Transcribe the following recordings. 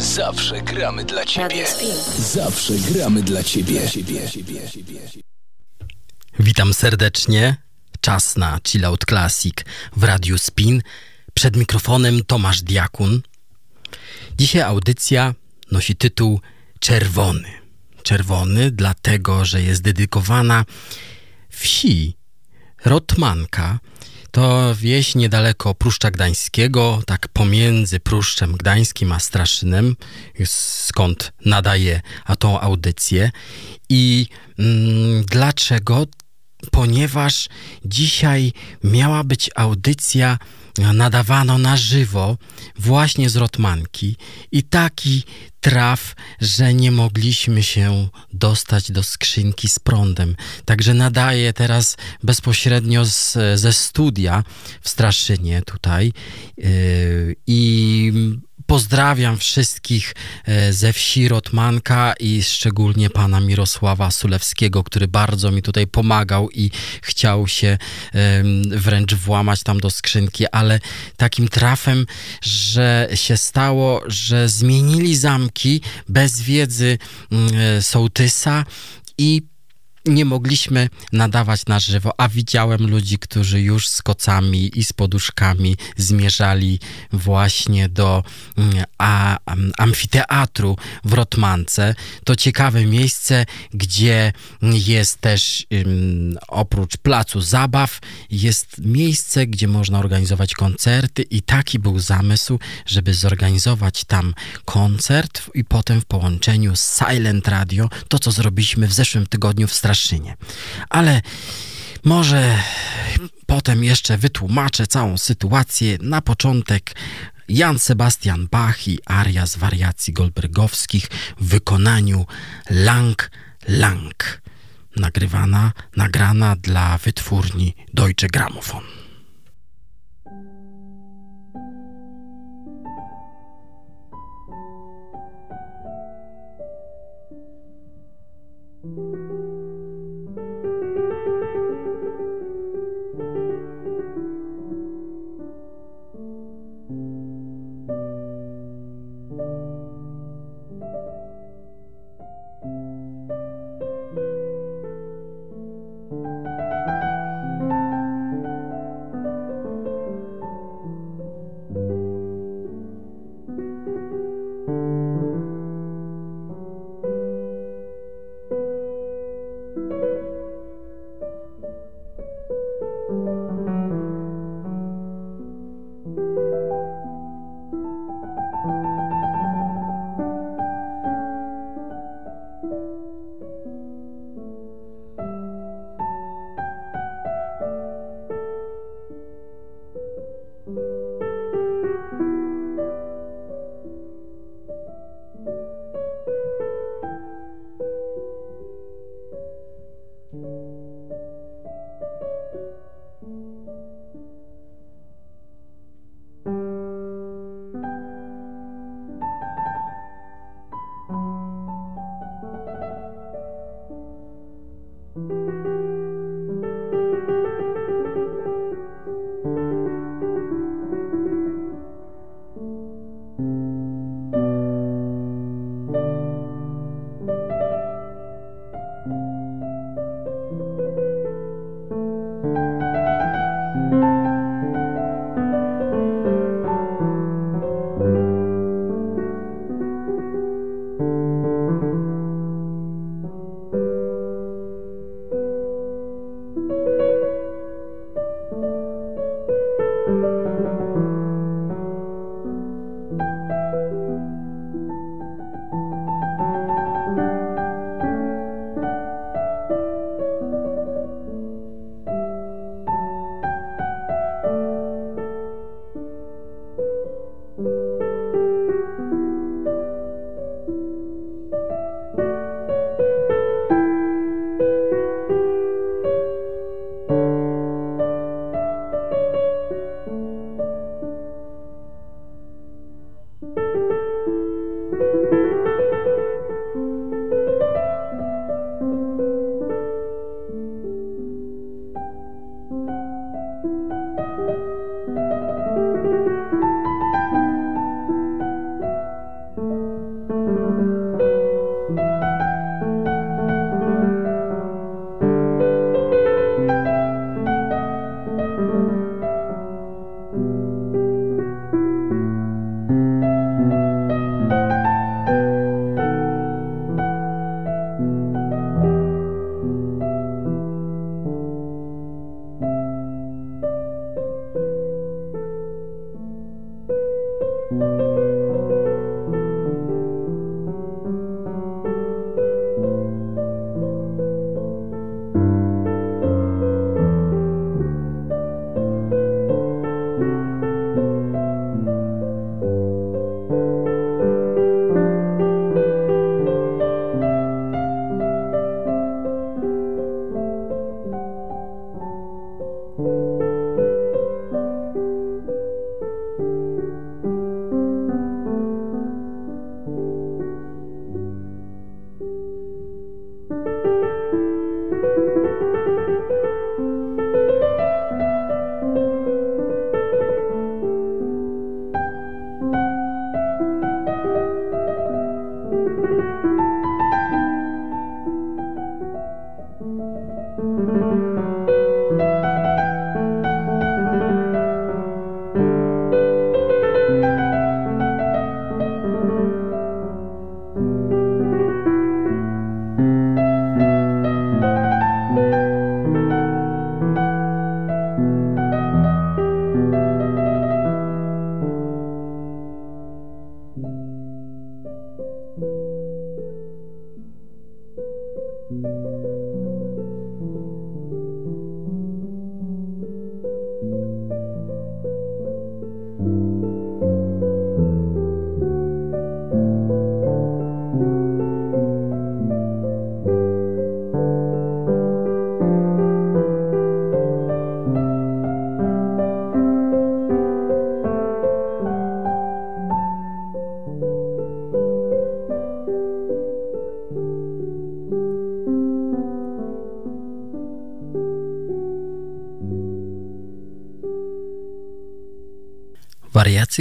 Zawsze gramy dla Ciebie. Zawsze gramy dla Ciebie. Witam serdecznie. Czas na Chill Out Classic w Radiu Spin. Przed mikrofonem Tomasz Diakun. Dzisiaj audycja nosi tytuł Czerwony. Czerwony dlatego, że jest dedykowana wsi Rotmanka. To wieś niedaleko Pruszcza Gdańskiego, tak pomiędzy Pruszczem Gdańskim a Straszynem, skąd nadaję a tą audycję. I mm, dlaczego? Ponieważ dzisiaj miała być audycja nadawano na żywo właśnie z Rotmanki i taki traf, że nie mogliśmy się dostać do skrzynki z prądem. Także nadaję teraz bezpośrednio z, ze studia w Straszynie tutaj yy, i Pozdrawiam wszystkich e, ze wsi Rotmanka i szczególnie pana Mirosława Sulewskiego, który bardzo mi tutaj pomagał i chciał się wręcz włamać tam do skrzynki, ale takim trafem, że się stało, że zmienili zamki bez wiedzy mm, e, sołtysa i nie mogliśmy nadawać na żywo, a widziałem ludzi, którzy już z kocami i z poduszkami zmierzali właśnie do mm, a, amfiteatru w Rotmance. To ciekawe miejsce, gdzie jest też um, oprócz placu zabaw, jest miejsce, gdzie można organizować koncerty i taki był zamysł, żeby zorganizować tam koncert i potem w połączeniu z Silent Radio, to co zrobiliśmy w zeszłym tygodniu w Straszynie Ale może potem jeszcze wytłumaczę całą sytuację. Na początek Jan Sebastian Bach i aria z wariacji Goldbergowskich w wykonaniu Lang Lang. Nagrywana, nagrana dla wytwórni Deutsche Grammophon.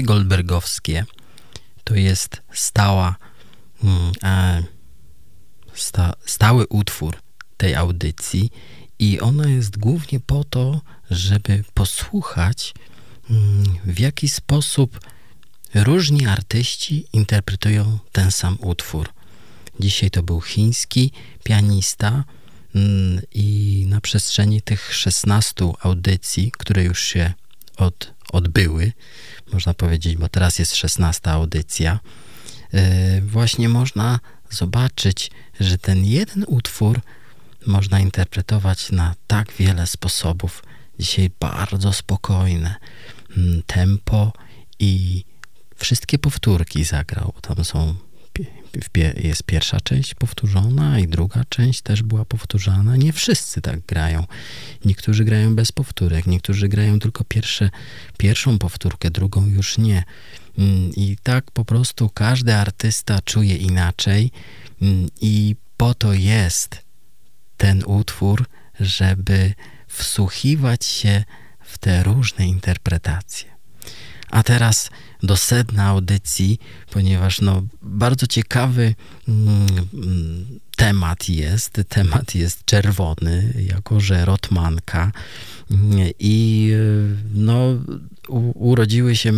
Goldbergowskie to jest stała, mm, sta, stały utwór tej audycji i ona jest głównie po to, żeby posłuchać, mm, w jaki sposób różni artyści interpretują ten sam utwór. Dzisiaj to był chiński pianista mm, i na przestrzeni tych 16 audycji, które już się od, odbyły, można powiedzieć, bo teraz jest 16 audycja, e, właśnie można zobaczyć, że ten jeden utwór można interpretować na tak wiele sposobów. Dzisiaj bardzo spokojne mm, tempo i wszystkie powtórki zagrał. Tam są jest pierwsza część powtórzona i druga część też była powtórzana. Nie wszyscy tak grają. Niektórzy grają bez powtórek, niektórzy grają tylko pierwsze, pierwszą powtórkę, drugą już nie. Mm, I tak po prostu każdy artysta czuje inaczej mm, i po to jest ten utwór, żeby wsłuchiwać się w te różne interpretacje. A teraz do sedna audycji, ponieważ no, bardzo ciekawy mm, temat jest. Temat jest czerwony, jako że Rotmanka i no, urodziły się,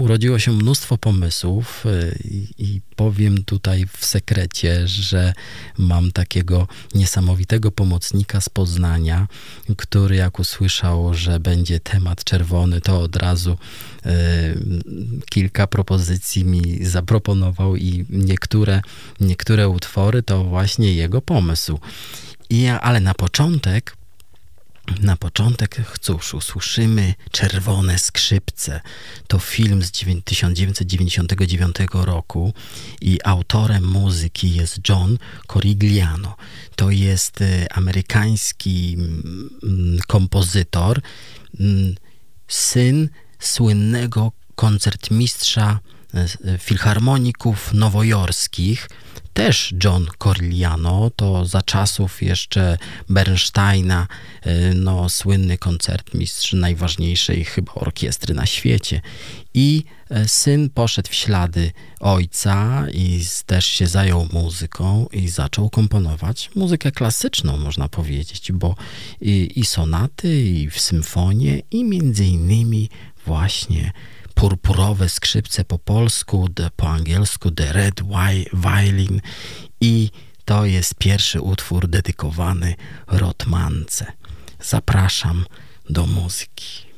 urodziło się mnóstwo pomysłów i, i powiem tutaj w sekrecie, że mam takiego niesamowitego pomocnika z Poznania, który jak usłyszał, że będzie temat czerwony, to od razu y, kilka propozycji mi zaproponował i niektóre, niektóre utwory to właśnie jego pomysł. I ja, ale na początek na początek, cóż, usłyszymy Czerwone Skrzypce. To film z 1999 roku i autorem muzyki jest John Corigliano. To jest y, amerykański mm, kompozytor, mm, syn słynnego koncertmistrza filharmoników nowojorskich, też John Corigliano, to za czasów jeszcze Bernsteina, y, no, słynny koncertmistrz najważniejszej chyba orkiestry na świecie. I e, syn poszedł w ślady ojca i też się zajął muzyką i zaczął komponować muzykę klasyczną, można powiedzieć, bo i, i sonaty, i w symfonie, i między innymi właśnie purpurowe skrzypce po polsku, po angielsku The Red Violin i to jest pierwszy utwór dedykowany Rotmance. Zapraszam do muzyki.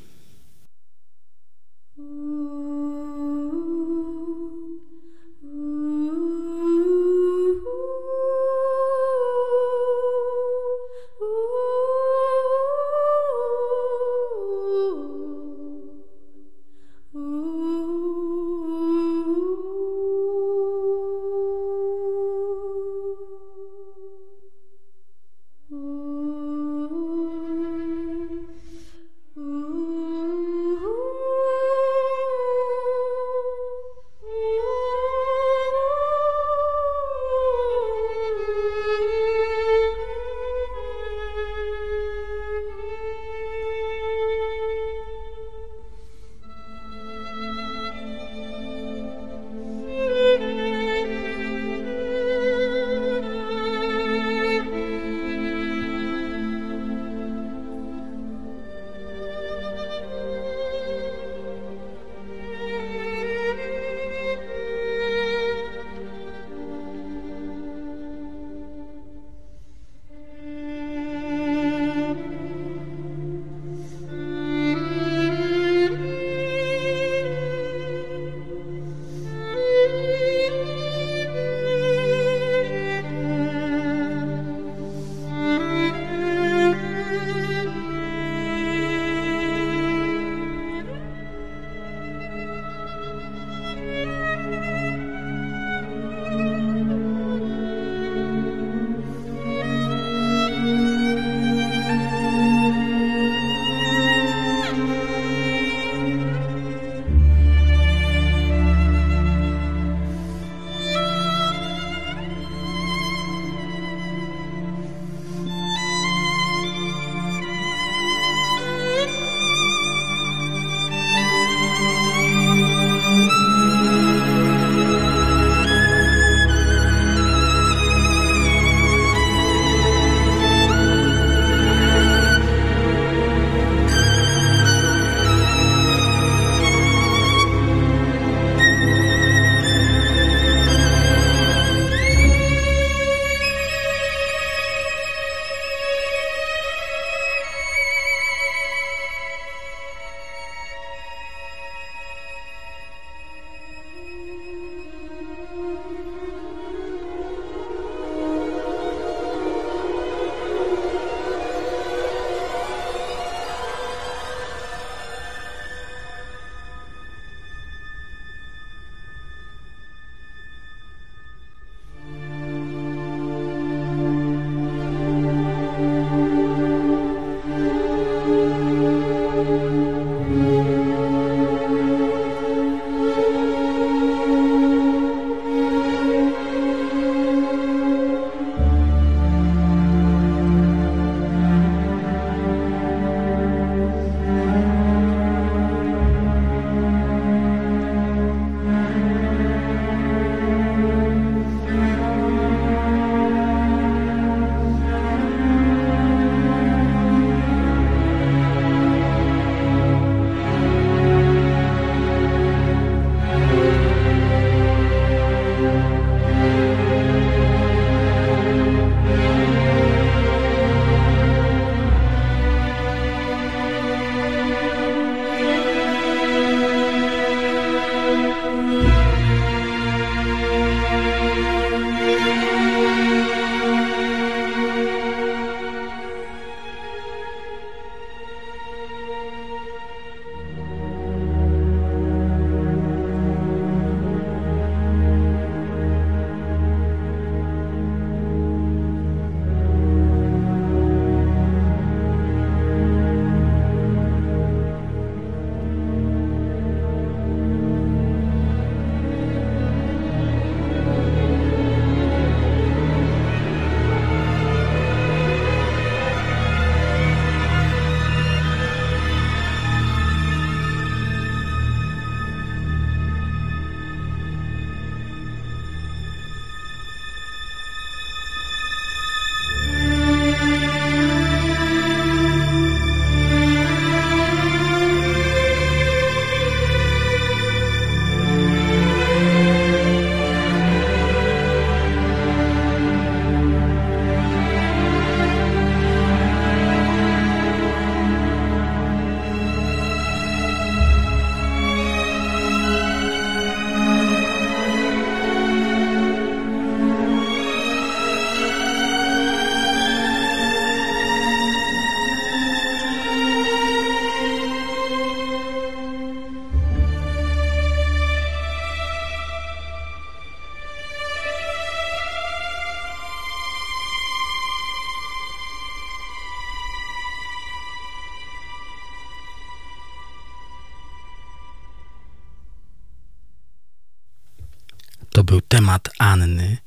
Temat Anny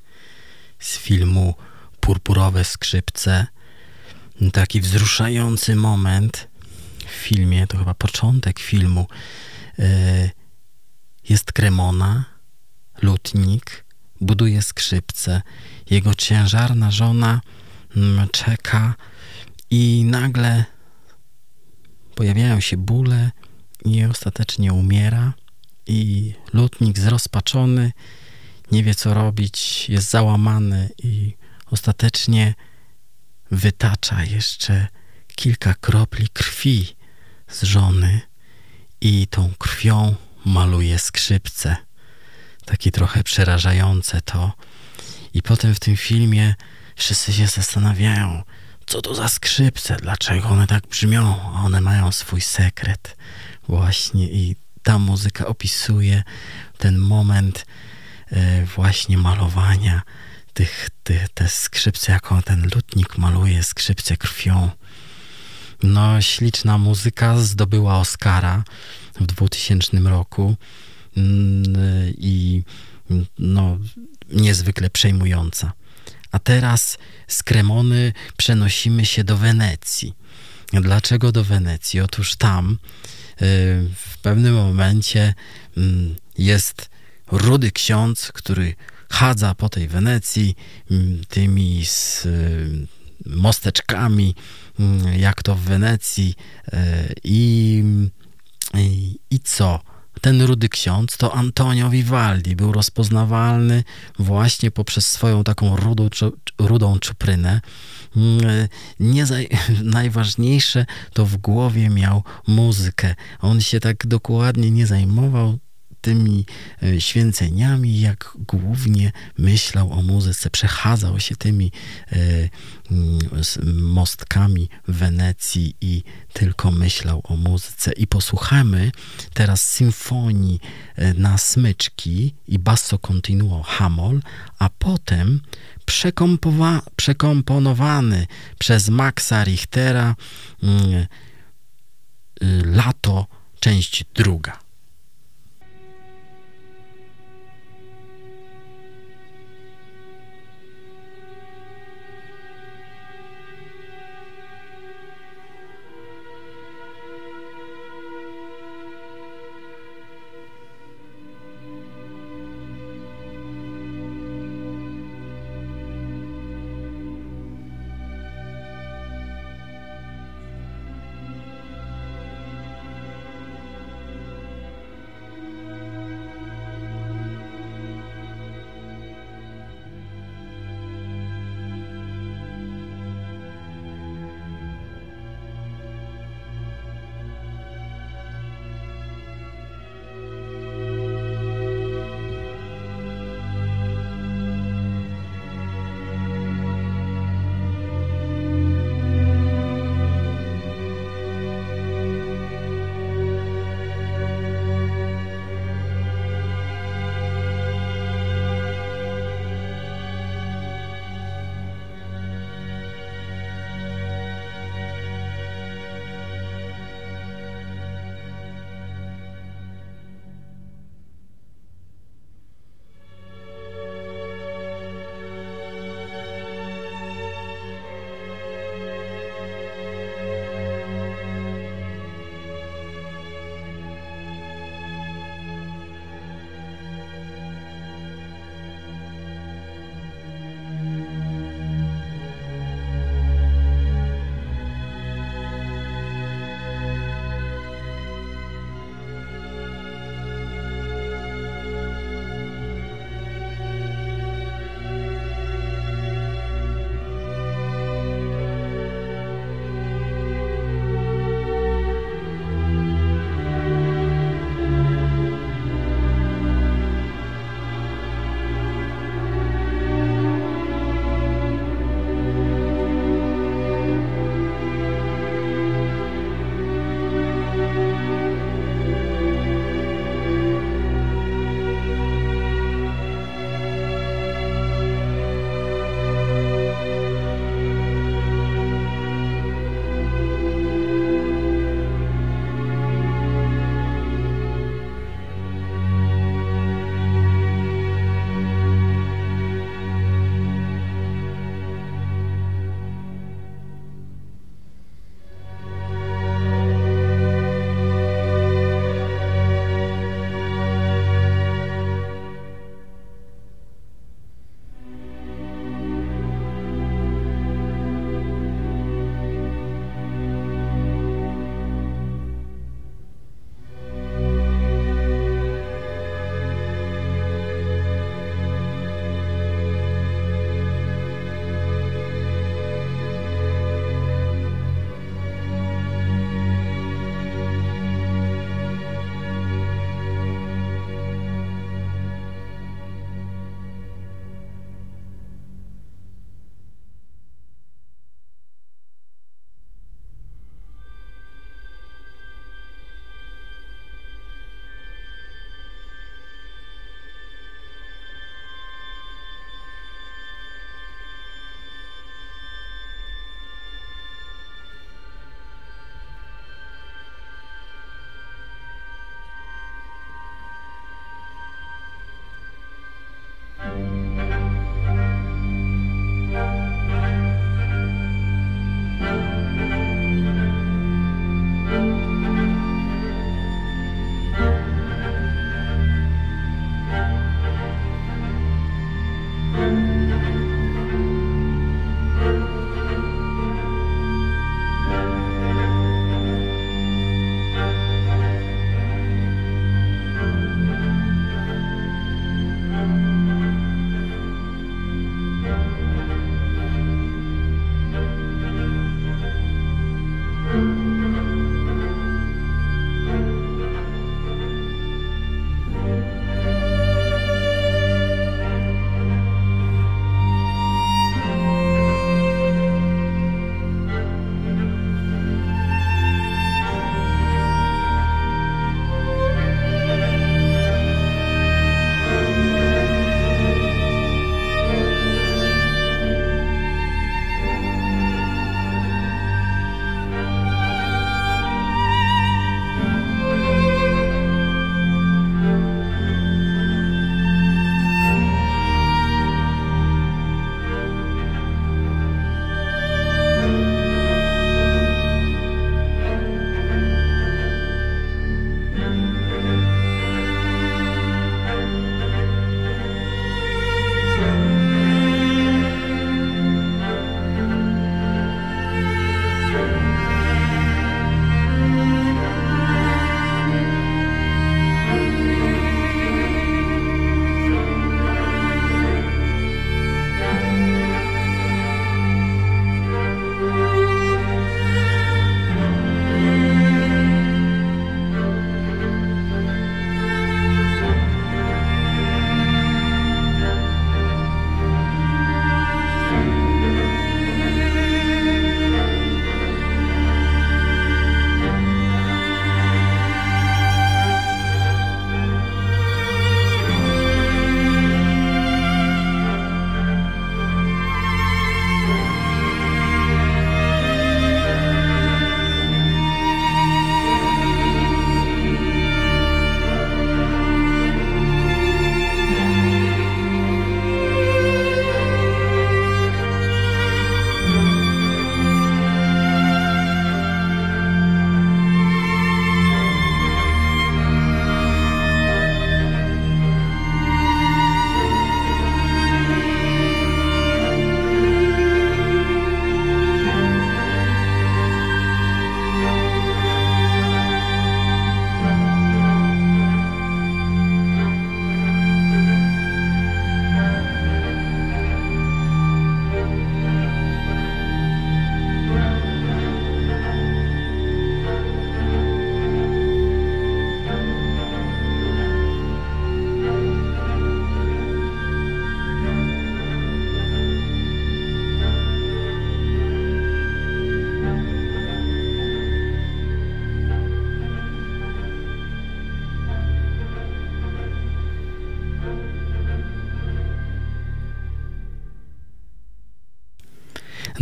z filmu Purpurowe skrzypce. Taki wzruszający moment w filmie, to chyba początek filmu. E, jest Kremona, lutnik, buduje skrzypce. Jego ciężarna żona mm, czeka i nagle pojawiają się bóle i ostatecznie umiera i lutnik zrozpaczony nie wie co robić, jest załamany i ostatecznie wytacza jeszcze kilka kropli krwi z żony i tą krwią maluje skrzypce. Takie trochę przerażające to. I potem w tym filmie wszyscy się zastanawiają, co to za skrzypce, dlaczego one tak brzmią. One mają swój sekret. Właśnie i ta muzyka opisuje ten moment właśnie malowania tych, tych, te skrzypce, jako ten lutnik maluje skrzypce krwią. No, śliczna muzyka zdobyła Oscara w 2000 roku mm, i no, niezwykle przejmująca. A teraz z Kremony przenosimy się do Wenecji. Dlaczego do Wenecji? Otóż tam y, w pewnym momencie mm, jest rudy ksiądz, który chadza po tej Wenecji mm, tymi z y, mosteczkami, mm, jak to w Wenecji y, i, i, i co? ten rudy ksiądz to Antonio Vivaldi. Był rozpoznawalny właśnie poprzez swoją taką rudą, rudą czuprynę. Mm, nie najważniejsze to w głowie miał muzykę. On się tak dokładnie nie zajmował tymi e, święceniami, jak głównie myślał o muzyce, przechadzał się tymi e, mm, mostkami Wenecji i tylko myślał o muzyce. I posłuchamy teraz symfonii e, na smyczki i basso continuo hamol, a potem przekomponowany przez Maxa Richtera mm, Lato, część druga.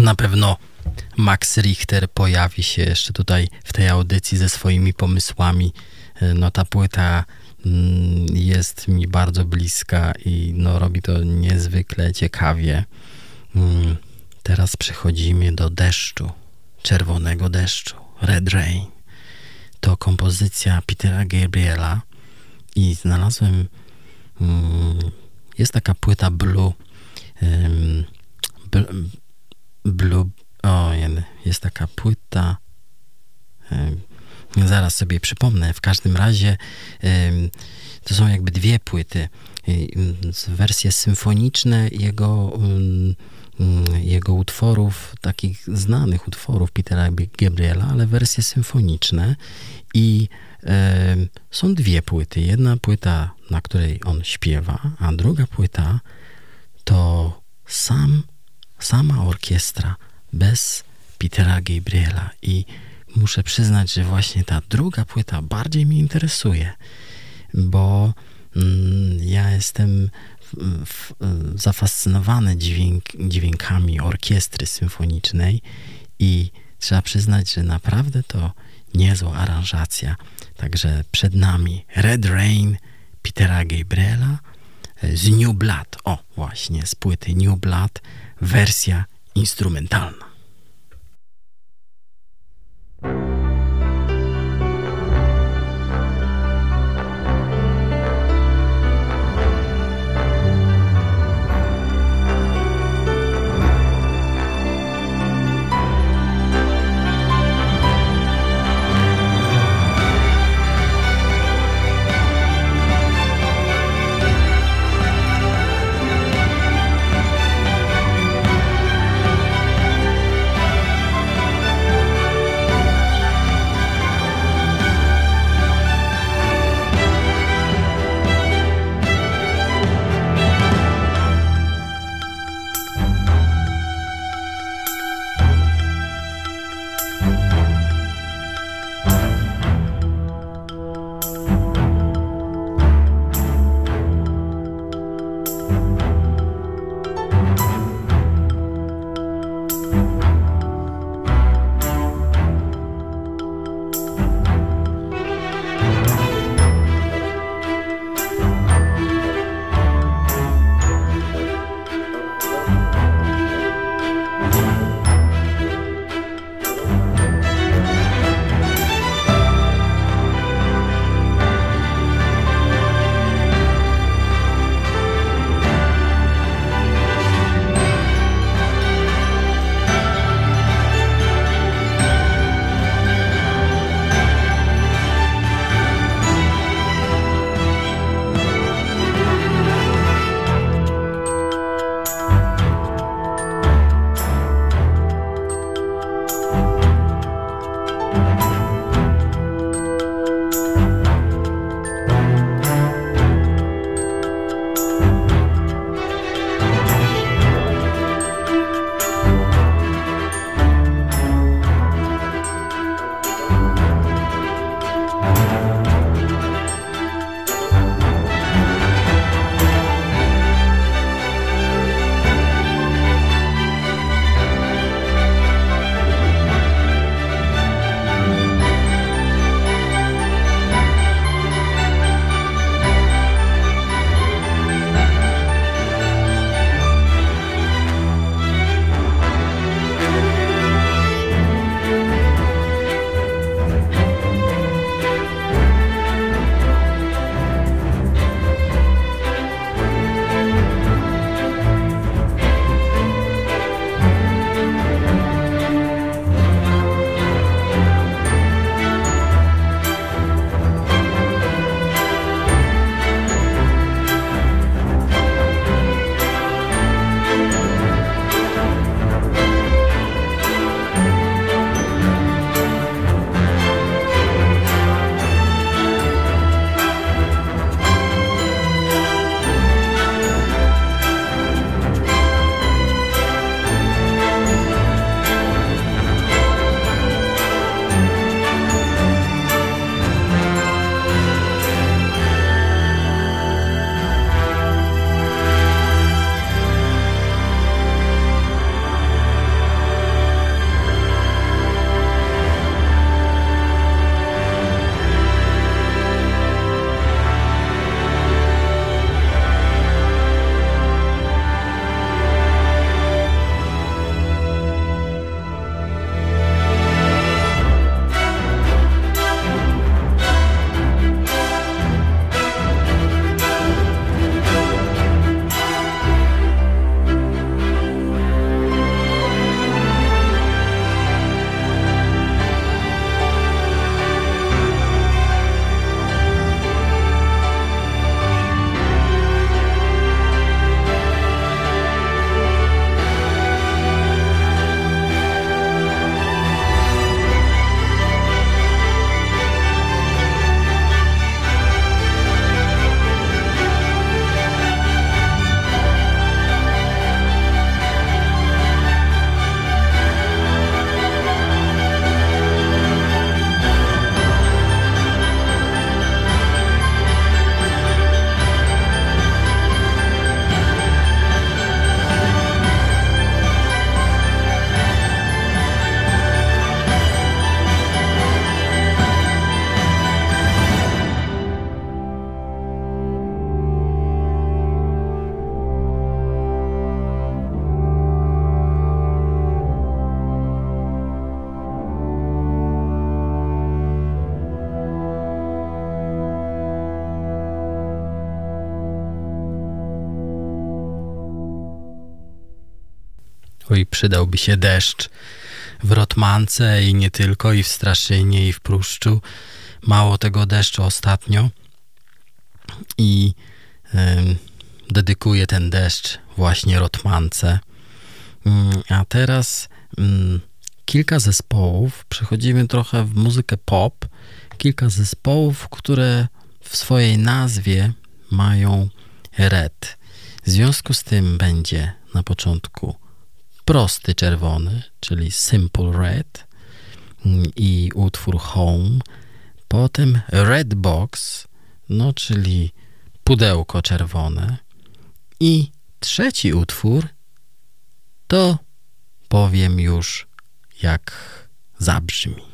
Na pewno Max Richter pojawi się jeszcze tutaj w tej audycji ze swoimi pomysłami. No ta płyta mm, jest mi bardzo bliska i no, robi to niezwykle ciekawie. Mm, teraz przechodzimy do deszczu, czerwonego deszczu, Red Rain. To kompozycja Petera Gabriela i znalazłem mm, jest taka płyta Blue Blue o, jest taka płyta zaraz sobie przypomnę. W każdym razie to są jakby dwie płyty. Wersje symfoniczne jego, jego utworów, takich znanych utworów Petera Gabriela, ale wersje symfoniczne i są dwie płyty. Jedna płyta, na której on śpiewa, a druga płyta to sam, sama orkiestra bez Petera Gabriela i muszę przyznać, że właśnie ta druga płyta bardziej mnie interesuje, bo mm, ja jestem zafascynowany dźwięk, dźwiękami orkiestry symfonicznej i trzeba przyznać, że naprawdę to niezła aranżacja. Także przed nami Red Rain Petera Gabriela z New Blood. O, właśnie, z płyty New Blood, wersja instrumentalna. Przydałby się deszcz w Rotmance i nie tylko, i w Straszynie, i w Pruszczu. Mało tego deszczu ostatnio. I y, dedykuję ten deszcz właśnie Rotmance. Y, a teraz y, kilka zespołów. Przechodzimy trochę w muzykę pop. Kilka zespołów, które w swojej nazwie mają red. W związku z tym będzie na początku prosty czerwony, czyli Simple Red i utwór Home. Potem Red Box, no czyli pudełko czerwone. I trzeci utwór to powiem już jak zabrzmi.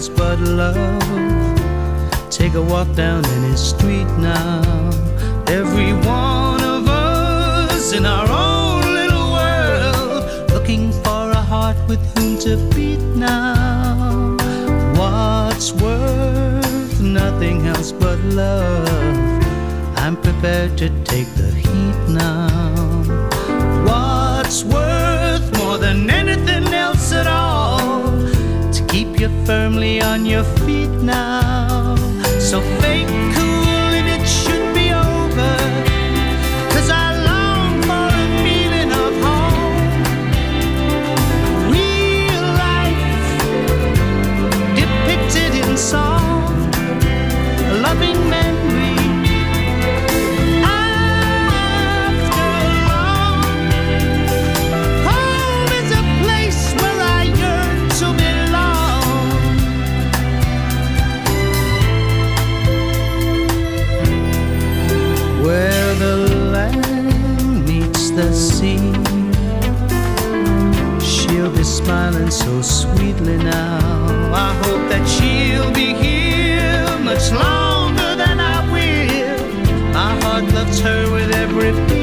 Else but love? Take a walk down any street now. Every one of us in our own little world, looking for a heart with whom to beat now. What's worth nothing else but love? I'm prepared to take the heat now. What's worth more than anything? Keep firmly on your feet now. So fake cool so sweetly now. I hope that she'll be here much longer than I will. My heart loves her with every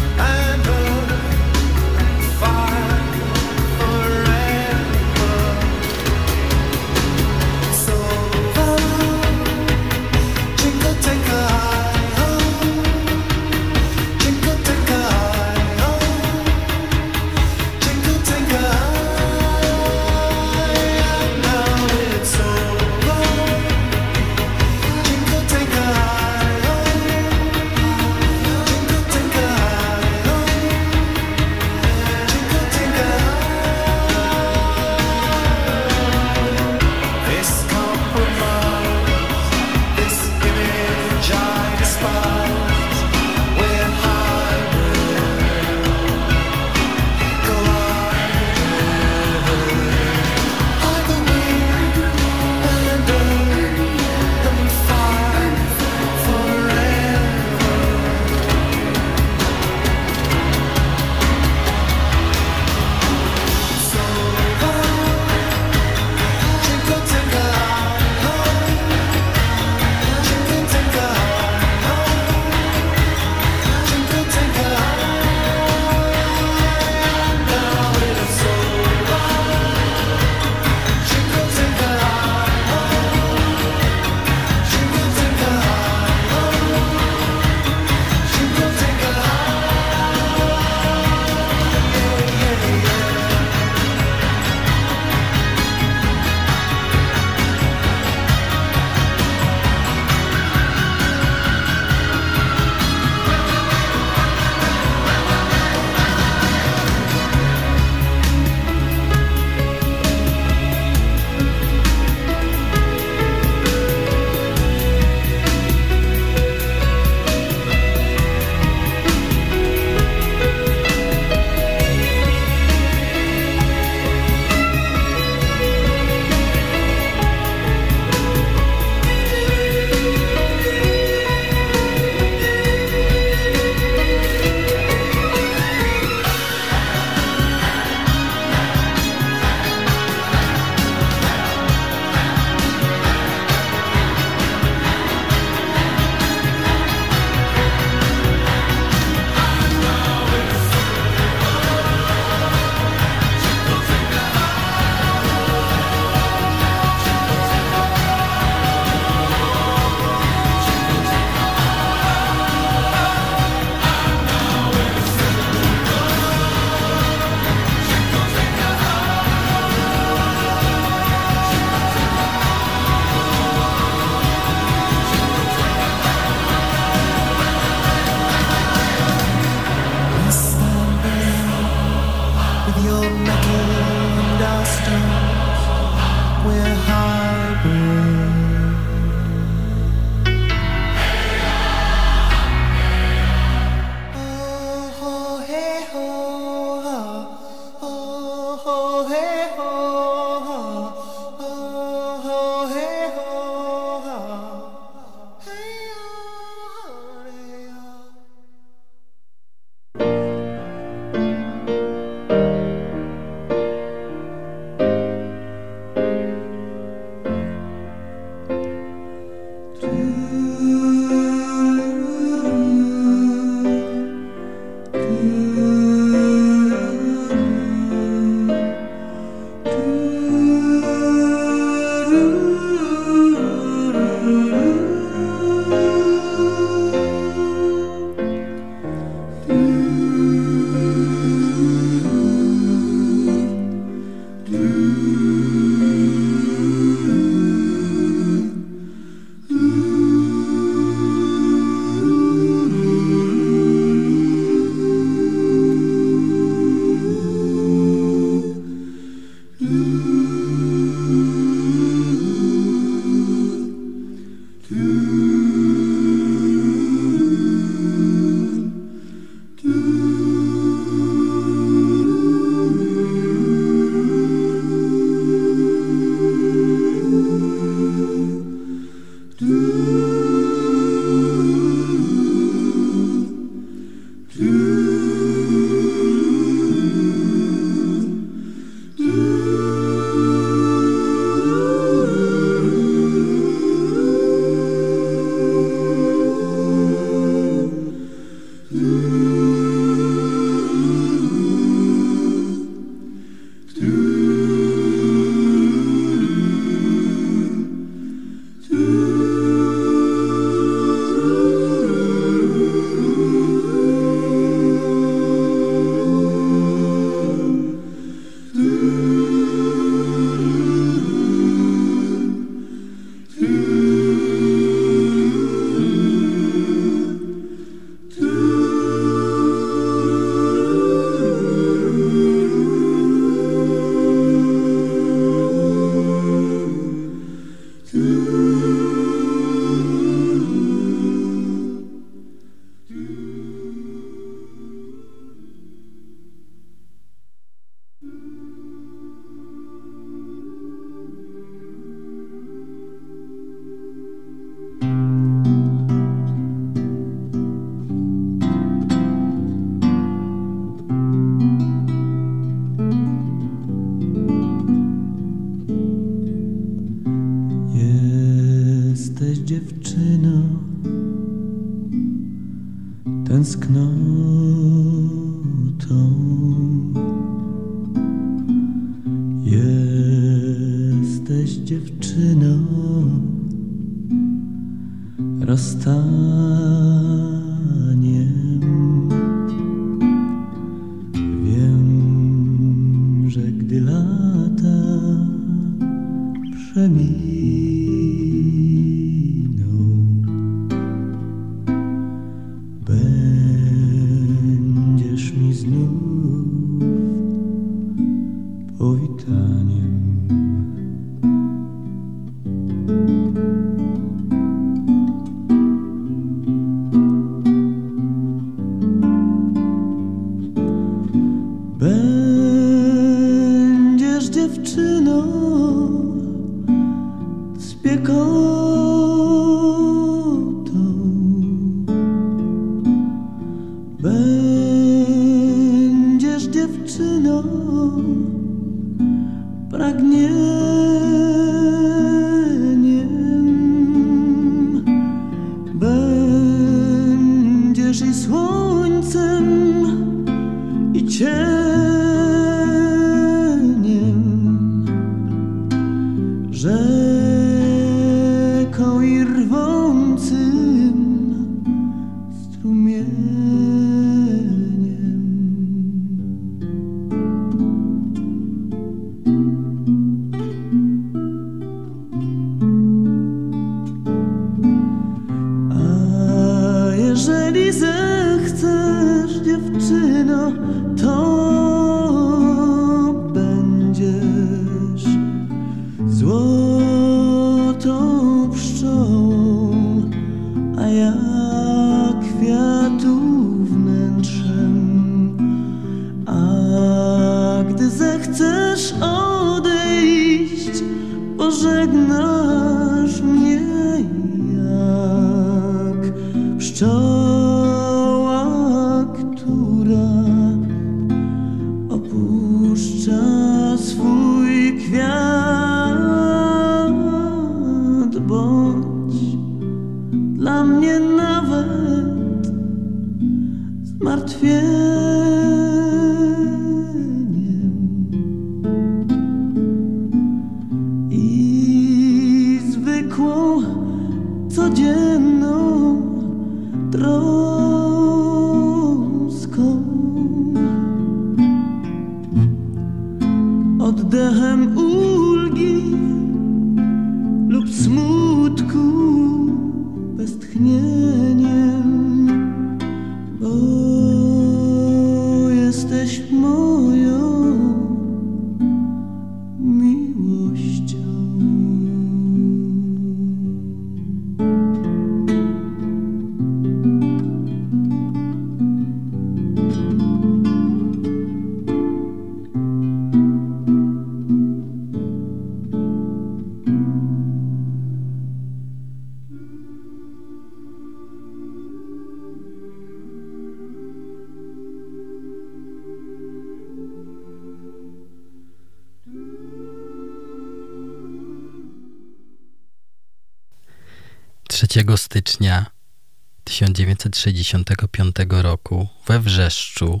1965 roku we Wrzeszczu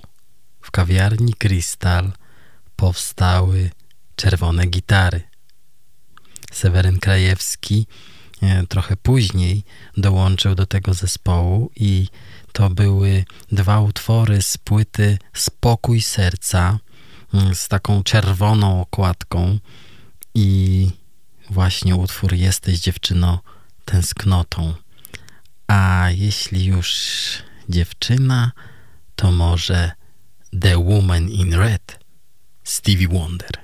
w kawiarni Krystal powstały czerwone gitary. Seweryn Krajewski e, trochę później dołączył do tego zespołu i to były dwa utwory z płyty Spokój Serca mm, z taką czerwoną okładką i właśnie utwór Jesteś dziewczyno tęsknotą a jeśli już dziewczyna, to może The Woman in Red, Stevie Wonder.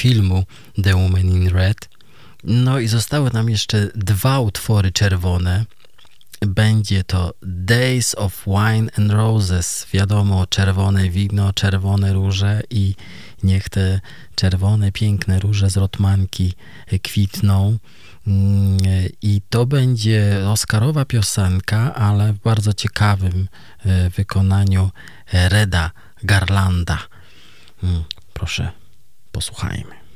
filmu The Woman in Red. No i zostały nam jeszcze dwa utwory czerwone. Będzie to Days of Wine and Roses. Wiadomo, czerwone wino, czerwone róże i niech te czerwone, piękne róże z Rotmanki kwitną. Mm, I to będzie Oscarowa piosenka, ale w bardzo ciekawym e, wykonaniu Reda Garlanda. Mm, proszę Posłuchajmy.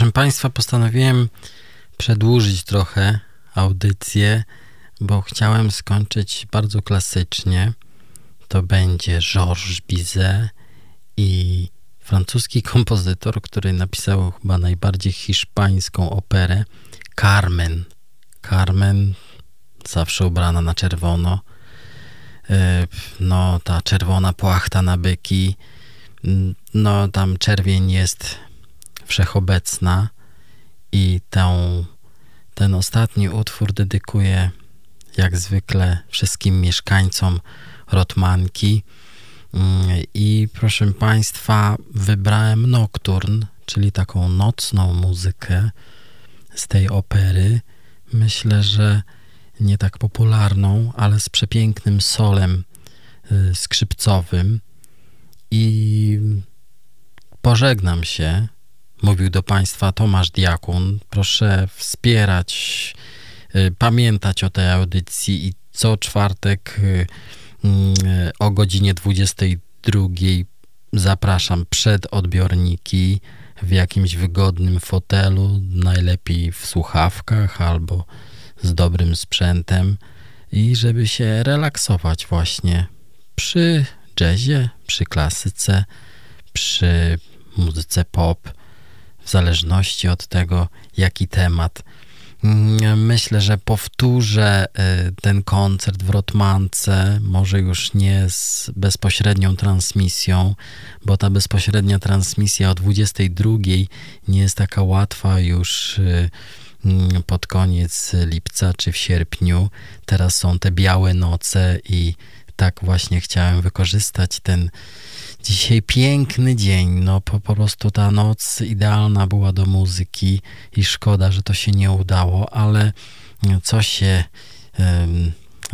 Proszę Państwa, postanowiłem przedłużyć trochę audycję, bo chciałem skończyć bardzo klasycznie. To będzie Georges Bizet i francuski kompozytor, który napisał chyba najbardziej hiszpańską operę Carmen. Carmen, zawsze ubrana na czerwono. E, No, ta czerwona płachta na byki. Mm, No, tam czerwień jest wszechobecna i tą, ten ostatni utwór dedykuję jak zwykle wszystkim mieszkańcom Rotmanki. Mm, I proszę Państwa, wybrałem Nocturn, czyli taką nocną muzykę z tej opery. Myślę, że nie tak popularną, ale z przepięknym solem y, skrzypcowym. I pożegnam się. Mówił do Państwa Tomasz Diakun. Proszę wspierać, y, pamiętać o tej audycji i co czwartek y, mm, o godzinie 22 zapraszam przed odbiorniki w jakimś wygodnym fotelu, najlepiej w słuchawkach albo z dobrym sprzętem i żeby się relaksować właśnie przy jazzie, przy klasyce, przy muzyce pop, w zależności od tego, jaki temat. Mm, Myślę, że powtórzę y, ten koncert w Rotmance, może już nie z bezpośrednią transmisją, bo ta bezpośrednia transmisja o 22 nie jest taka łatwa już y, mm, pod koniec lipca czy w sierpniu. Teraz są te białe noce i tak właśnie chciałem wykorzystać ten dzisiaj piękny dzień. No po, po prostu ta noc idealna była do muzyki i szkoda, że to się nie udało, ale co się.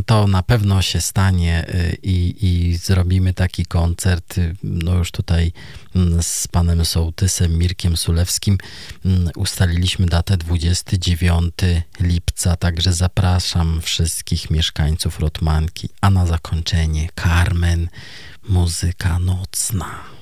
To na pewno się stanie y, i, i zrobimy taki koncert. y, No już tutaj mm, z panem Sołtysem, Mirkiem Sulewskim mm, ustaliliśmy datę 29 lipca, także zapraszam wszystkich mieszkańców Rotmanki. A na zakończenie Carmen, muzyka nocna.